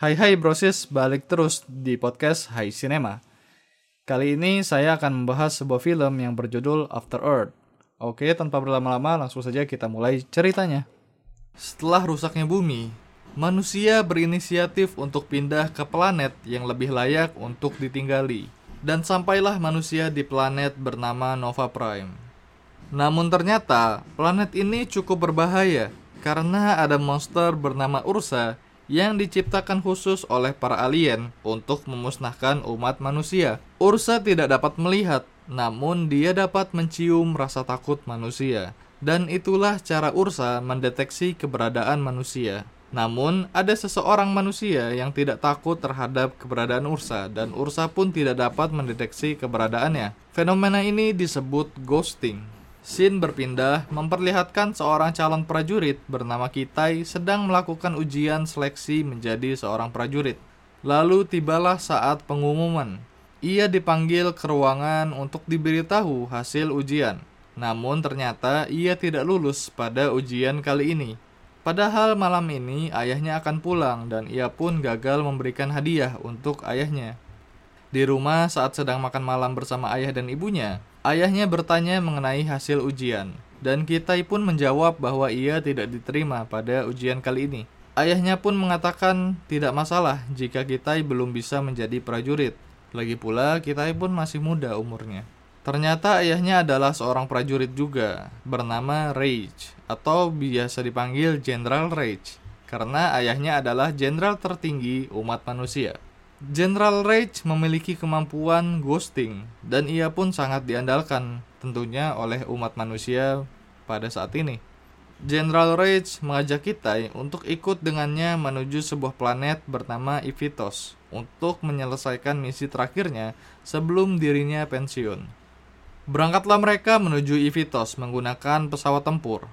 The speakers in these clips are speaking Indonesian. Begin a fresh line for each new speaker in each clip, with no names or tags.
Hai hai brosis, balik terus di podcast Hai Cinema. Kali ini saya akan membahas sebuah film yang berjudul After Earth. Oke, tanpa berlama-lama langsung saja kita mulai ceritanya. Setelah rusaknya bumi, manusia berinisiatif untuk pindah ke planet yang lebih layak untuk ditinggali. Dan sampailah manusia di planet bernama Nova Prime. Namun ternyata planet ini cukup berbahaya karena ada monster bernama Ursa yang diciptakan khusus oleh para alien untuk memusnahkan umat manusia. Ursa tidak dapat melihat, namun dia dapat mencium rasa takut manusia. Dan itulah cara Ursa mendeteksi keberadaan manusia. Namun, ada seseorang manusia yang tidak takut terhadap keberadaan Ursa dan Ursa pun tidak dapat mendeteksi keberadaannya. Fenomena ini disebut ghosting. Scene berpindah memperlihatkan seorang calon prajurit bernama Kitai sedang melakukan ujian seleksi menjadi seorang prajurit. Lalu tibalah saat pengumuman. Ia dipanggil ke ruangan untuk diberitahu hasil ujian. Namun ternyata ia tidak lulus pada ujian kali ini. Padahal malam ini ayahnya akan pulang dan ia pun gagal memberikan hadiah untuk ayahnya. Di rumah saat sedang makan malam bersama ayah dan ibunya, ayahnya bertanya mengenai hasil ujian. Dan Kitai pun menjawab bahwa ia tidak diterima pada ujian kali ini. Ayahnya pun mengatakan tidak masalah jika Kitai belum bisa menjadi prajurit. Lagi pula Kitai pun masih muda umurnya. Ternyata ayahnya adalah seorang prajurit juga, bernama Rage, atau biasa dipanggil Jenderal Rage, karena ayahnya adalah jenderal tertinggi umat manusia. Jenderal Rage memiliki kemampuan ghosting, dan ia pun sangat diandalkan tentunya oleh umat manusia pada saat ini. Jenderal Rage mengajak kita untuk ikut dengannya menuju sebuah planet bernama Ivitos untuk menyelesaikan misi terakhirnya sebelum dirinya pensiun. Berangkatlah mereka menuju Ivitos menggunakan pesawat tempur.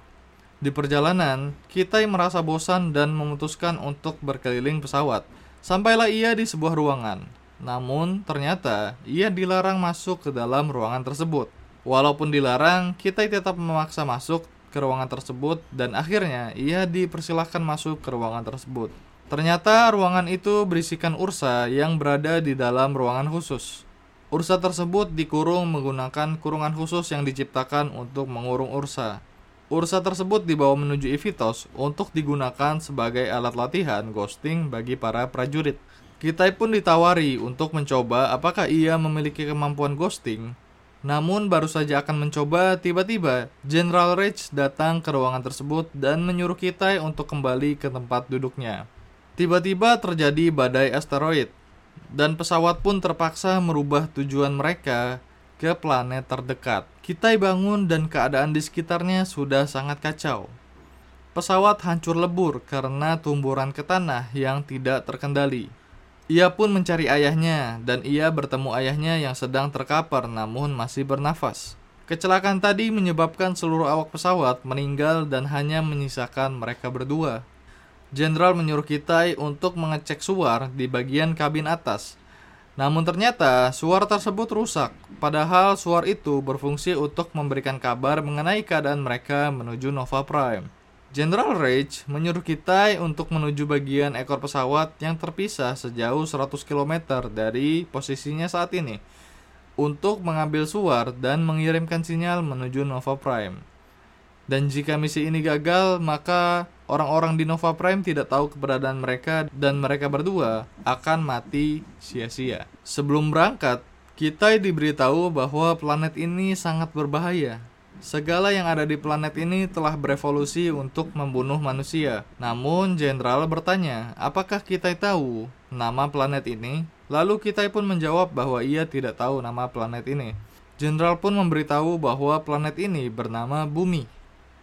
Di perjalanan, Kitai merasa bosan dan memutuskan untuk berkeliling pesawat. Sampailah ia di sebuah ruangan. Namun, ternyata ia dilarang masuk ke dalam ruangan tersebut. Walaupun dilarang, Kitai tetap memaksa masuk ke ruangan tersebut dan akhirnya ia dipersilahkan masuk ke ruangan tersebut. Ternyata ruangan itu berisikan Ursa yang berada di dalam ruangan khusus. Ursa tersebut dikurung menggunakan kurungan khusus yang diciptakan untuk mengurung Ursa. Ursa tersebut dibawa menuju Ivitos untuk digunakan sebagai alat latihan ghosting bagi para prajurit. Kitai pun ditawari untuk mencoba apakah ia memiliki kemampuan ghosting. Namun baru saja akan mencoba, tiba-tiba General Rage datang ke ruangan tersebut dan menyuruh Kitai untuk kembali ke tempat duduknya. Tiba-tiba terjadi badai asteroid dan pesawat pun terpaksa merubah tujuan mereka ke planet terdekat. Kita bangun dan keadaan di sekitarnya sudah sangat kacau. Pesawat hancur lebur karena tumburan ke tanah yang tidak terkendali. Ia pun mencari ayahnya dan ia bertemu ayahnya yang sedang terkapar namun masih bernafas. Kecelakaan tadi menyebabkan seluruh awak pesawat meninggal dan hanya menyisakan mereka berdua. Jenderal menyuruh kita untuk mengecek suar di bagian kabin atas. Namun ternyata suar tersebut rusak, padahal suar itu berfungsi untuk memberikan kabar mengenai keadaan mereka menuju Nova Prime. Jenderal Rage menyuruh kita untuk menuju bagian ekor pesawat yang terpisah sejauh 100 km dari posisinya saat ini untuk mengambil suar dan mengirimkan sinyal menuju Nova Prime. Dan jika misi ini gagal, maka orang-orang di Nova Prime tidak tahu keberadaan mereka dan mereka berdua akan mati sia-sia. Sebelum berangkat, kita diberitahu bahwa planet ini sangat berbahaya. Segala yang ada di planet ini telah berevolusi untuk membunuh manusia. Namun, jenderal bertanya, apakah kita tahu nama planet ini? Lalu kita pun menjawab bahwa ia tidak tahu nama planet ini. Jenderal pun memberitahu bahwa planet ini bernama Bumi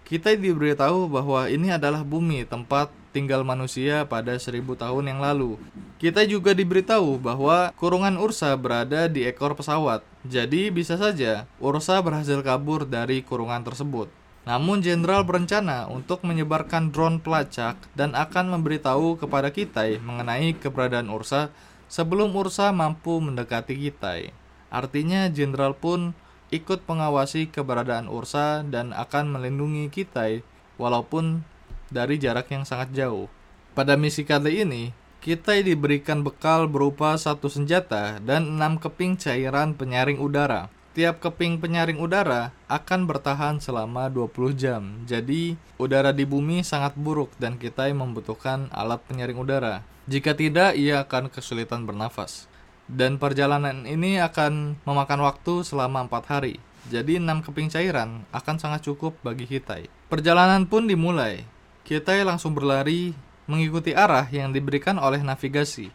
kita diberitahu bahwa ini adalah bumi tempat tinggal manusia pada seribu tahun yang lalu. Kita juga diberitahu bahwa kurungan Ursa berada di ekor pesawat. Jadi bisa saja Ursa berhasil kabur dari kurungan tersebut. Namun jenderal berencana untuk menyebarkan drone pelacak dan akan memberitahu kepada kita mengenai keberadaan Ursa sebelum Ursa mampu mendekati kita. Artinya jenderal pun ikut mengawasi keberadaan Ursa dan akan melindungi kita walaupun dari jarak yang sangat jauh. Pada misi kali ini, kita diberikan bekal berupa satu senjata dan enam keping cairan penyaring udara. Tiap keping penyaring udara akan bertahan selama 20 jam. Jadi, udara di bumi sangat buruk dan kita membutuhkan alat penyaring udara. Jika tidak, ia akan kesulitan bernafas. Dan perjalanan ini akan memakan waktu selama 4 hari. Jadi 6 keping cairan akan sangat cukup bagi Hitai. Perjalanan pun dimulai. Hitai langsung berlari mengikuti arah yang diberikan oleh navigasi.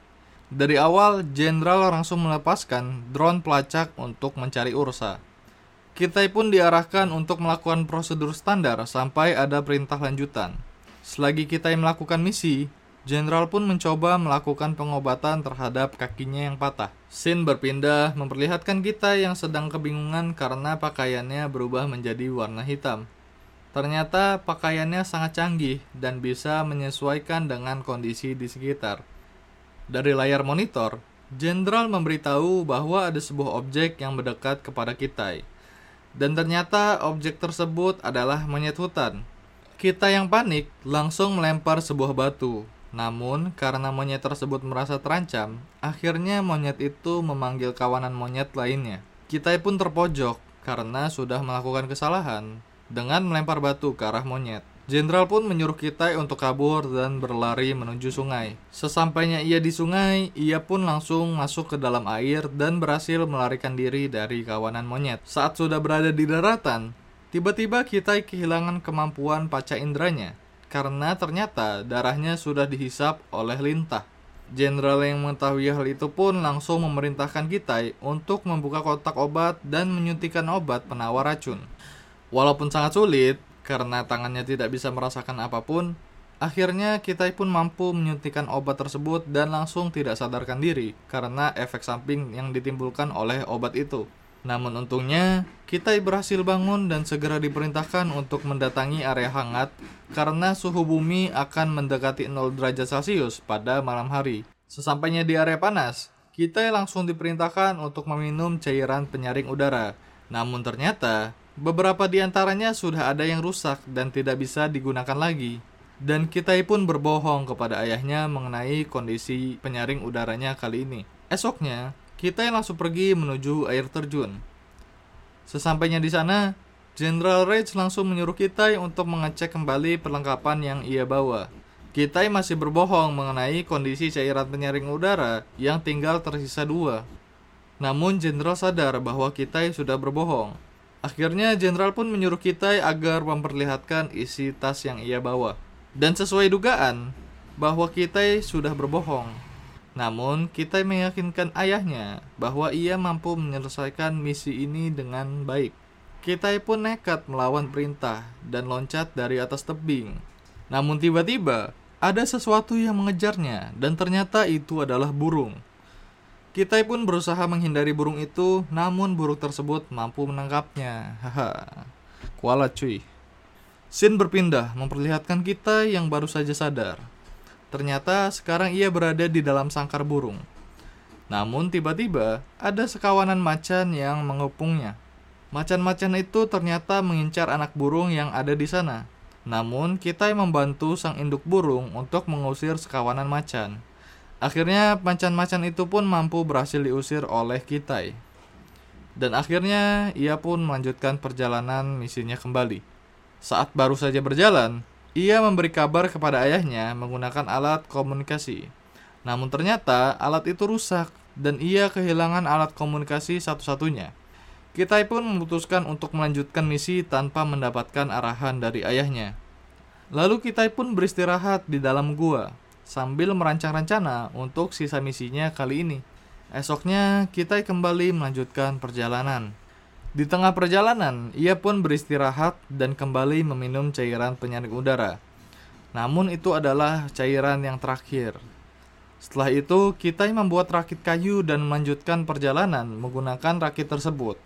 Dari awal, jenderal langsung melepaskan drone pelacak untuk mencari Ursa. Kita pun diarahkan untuk melakukan prosedur standar sampai ada perintah lanjutan. Selagi kita melakukan misi, jenderal pun mencoba melakukan pengobatan terhadap kakinya yang patah. Sin berpindah memperlihatkan kita yang sedang kebingungan karena pakaiannya berubah menjadi warna hitam. Ternyata pakaiannya sangat canggih dan bisa menyesuaikan dengan kondisi di sekitar. Dari layar monitor, Jenderal memberitahu bahwa ada sebuah objek yang mendekat kepada kita. Dan ternyata objek tersebut adalah monyet hutan. Kita yang panik langsung melempar sebuah batu. Namun, karena monyet tersebut merasa terancam, akhirnya monyet itu memanggil kawanan monyet lainnya. Kita pun terpojok karena sudah melakukan kesalahan dengan melempar batu ke arah monyet. Jenderal pun menyuruh kita untuk kabur dan berlari menuju sungai. Sesampainya ia di sungai, ia pun langsung masuk ke dalam air dan berhasil melarikan diri dari kawanan monyet. Saat sudah berada di daratan, tiba-tiba kita kehilangan kemampuan paca indranya karena ternyata darahnya sudah dihisap oleh lintah. Jenderal yang mengetahui hal itu pun langsung memerintahkan kita untuk membuka kotak obat dan menyuntikkan obat penawar racun. Walaupun sangat sulit, karena tangannya tidak bisa merasakan apa pun, akhirnya kita pun mampu menyuntikkan obat tersebut dan langsung tidak sadarkan diri karena efek samping yang ditimbulkan oleh obat itu. Namun untungnya, kita berhasil bangun dan segera diperintahkan untuk mendatangi area hangat karena suhu bumi akan mendekati 0 derajat Celcius pada malam hari. Sesampainya di area panas, kita langsung diperintahkan untuk meminum cairan penyaring udara. Namun ternyata, Beberapa di antaranya sudah ada yang rusak dan tidak bisa digunakan lagi. Dan kita pun berbohong kepada ayahnya mengenai kondisi penyaring udaranya kali ini. Esoknya, kita langsung pergi menuju air terjun. Sesampainya di sana, General Rage langsung menyuruh kita untuk mengecek kembali perlengkapan yang ia bawa. Kita masih berbohong mengenai kondisi cairan penyaring udara yang tinggal tersisa dua. Namun Jenderal sadar bahwa kita sudah berbohong Akhirnya jenderal pun menyuruh kita agar memperlihatkan isi tas yang ia bawa. Dan sesuai dugaan bahwa kita sudah berbohong. Namun kita meyakinkan ayahnya bahwa ia mampu menyelesaikan misi ini dengan baik. Kita pun nekat melawan perintah dan loncat dari atas tebing. Namun tiba-tiba ada sesuatu yang mengejarnya dan ternyata itu adalah burung. Kita pun berusaha menghindari burung itu, namun burung tersebut mampu menangkapnya. Haha. Kuala cuy. Sin berpindah, memperlihatkan kita yang baru saja sadar. Ternyata sekarang ia berada di dalam sangkar burung. Namun tiba-tiba ada sekawanan macan yang mengepungnya. Macan-macan itu ternyata mengincar anak burung yang ada di sana. Namun kita membantu sang induk burung untuk mengusir sekawanan macan. Akhirnya macan-macan itu pun mampu berhasil diusir oleh Kitai. Dan akhirnya ia pun melanjutkan perjalanan misinya kembali. Saat baru saja berjalan, ia memberi kabar kepada ayahnya menggunakan alat komunikasi. Namun ternyata alat itu rusak dan ia kehilangan alat komunikasi satu-satunya. Kitai pun memutuskan untuk melanjutkan misi tanpa mendapatkan arahan dari ayahnya. Lalu Kitai pun beristirahat di dalam gua sambil merancang rencana untuk sisa misinya kali ini. Esoknya, kita kembali melanjutkan perjalanan. Di tengah perjalanan, ia pun beristirahat dan kembali meminum cairan penyaring udara. Namun itu adalah cairan yang terakhir. Setelah itu, kita membuat rakit kayu dan melanjutkan perjalanan menggunakan rakit tersebut.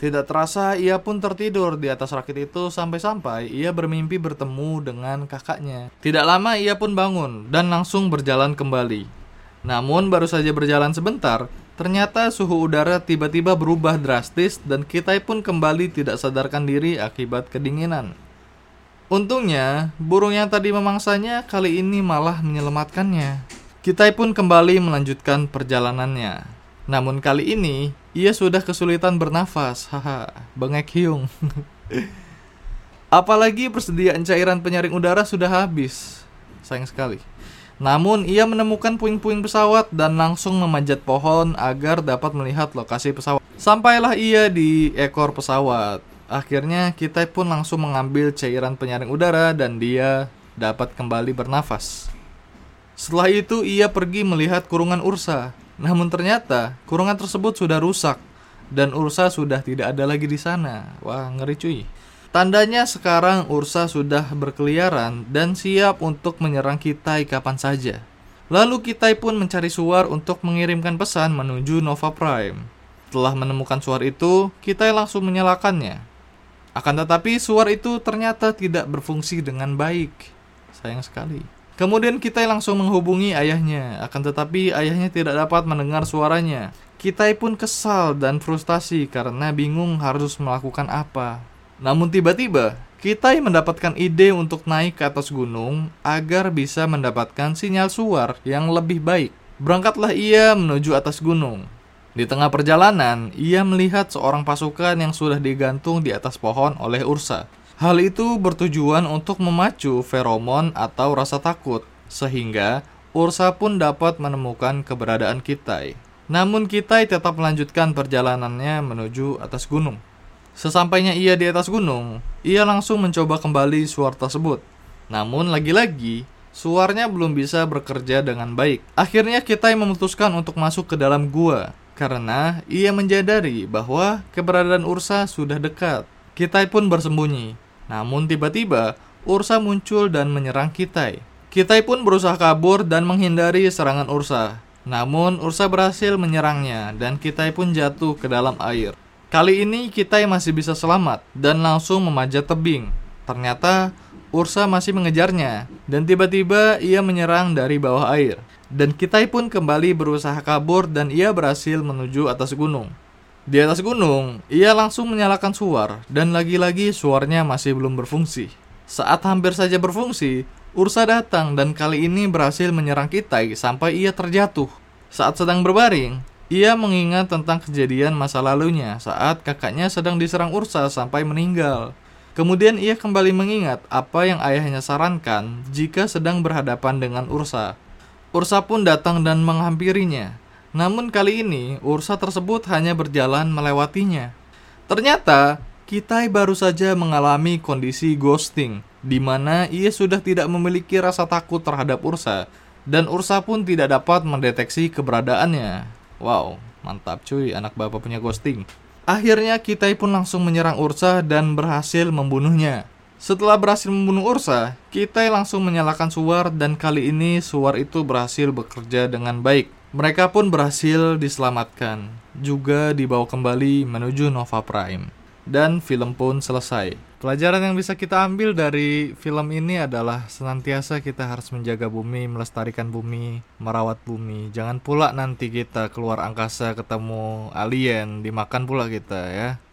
Tidak terasa ia pun tertidur di atas rakit itu sampai-sampai ia bermimpi bertemu dengan kakaknya. Tidak lama ia pun bangun dan langsung berjalan kembali. Namun baru saja berjalan sebentar, ternyata suhu udara tiba-tiba berubah drastis dan kita pun kembali tidak sadarkan diri akibat kedinginan. Untungnya, burung yang tadi memangsanya kali ini malah menyelamatkannya. Kita pun kembali melanjutkan perjalanannya. Namun kali ini, ia sudah kesulitan bernafas. Haha, bengek hiung. Apalagi persediaan cairan penyaring udara sudah habis. Sayang sekali. Namun ia menemukan puing-puing pesawat dan langsung memanjat pohon agar dapat melihat lokasi pesawat. Sampailah ia di ekor pesawat. Akhirnya kita pun langsung mengambil cairan penyaring udara dan dia dapat kembali bernafas. Setelah itu ia pergi melihat kurungan Ursa. Namun ternyata kurungan tersebut sudah rusak dan Ursa sudah tidak ada lagi di sana. Wah, ngeri cuy. Tandanya sekarang Ursa sudah berkeliaran dan siap untuk menyerang kita kapan saja. Lalu kita pun mencari suar untuk mengirimkan pesan menuju Nova Prime. Setelah menemukan suar itu, kita langsung menyalakannya. Akan tetapi suar itu ternyata tidak berfungsi dengan baik. Sayang sekali. Kemudian kita langsung menghubungi ayahnya, akan tetapi ayahnya tidak dapat mendengar suaranya. Kita pun kesal dan frustasi karena bingung harus melakukan apa. Namun tiba-tiba, kita mendapatkan ide untuk naik ke atas gunung agar bisa mendapatkan sinyal suar yang lebih baik. Berangkatlah ia menuju atas gunung. Di tengah perjalanan, ia melihat seorang pasukan yang sudah digantung di atas pohon oleh Ursa. Hal itu bertujuan untuk memacu feromon atau rasa takut, sehingga Ursa pun dapat menemukan keberadaan Kitai. Namun Kitai tetap melanjutkan perjalanannya menuju atas gunung. Sesampainya ia di atas gunung, ia langsung mencoba kembali suar tersebut. Namun lagi-lagi, suarnya belum bisa bekerja dengan baik. Akhirnya kita memutuskan untuk masuk ke dalam gua karena ia menjadari bahwa keberadaan Ursa sudah dekat. Kita pun bersembunyi. Namun tiba-tiba Ursa muncul dan menyerang Kitai. Kitai pun berusaha kabur dan menghindari serangan Ursa. Namun Ursa berhasil menyerangnya dan Kitai pun jatuh ke dalam air. Kali ini kita masih bisa selamat dan langsung memanjat tebing. Ternyata Ursa masih mengejarnya dan tiba-tiba ia menyerang dari bawah air. Dan kita pun kembali berusaha kabur dan ia berhasil menuju atas gunung. Di atas gunung, ia langsung menyalakan suar dan lagi-lagi suarnya masih belum berfungsi. Saat hampir saja berfungsi, Ursa datang dan kali ini berhasil menyerang Kitai sampai ia terjatuh. Saat sedang berbaring, ia mengingat tentang kejadian masa lalunya saat kakaknya sedang diserang Ursa sampai meninggal. Kemudian ia kembali mengingat apa yang ayahnya sarankan jika sedang berhadapan dengan Ursa. Ursa pun datang dan menghampirinya. Namun kali ini Ursa tersebut hanya berjalan melewatinya. Ternyata Kitai baru saja mengalami kondisi ghosting, di mana ia sudah tidak memiliki rasa takut terhadap Ursa, dan Ursa pun tidak dapat mendeteksi keberadaannya. Wow, mantap cuy, anak bapak punya ghosting. Akhirnya kita pun langsung menyerang Ursa dan berhasil membunuhnya. Setelah berhasil membunuh Ursa, kita langsung menyalakan suar dan kali ini suar itu berhasil bekerja dengan baik. Mereka pun berhasil diselamatkan, juga dibawa kembali menuju Nova Prime. Dan film pun selesai. Pelajaran yang bisa kita ambil dari film ini adalah senantiasa kita harus menjaga bumi, melestarikan bumi, merawat bumi. Jangan pula nanti kita keluar angkasa ketemu alien, dimakan pula kita ya.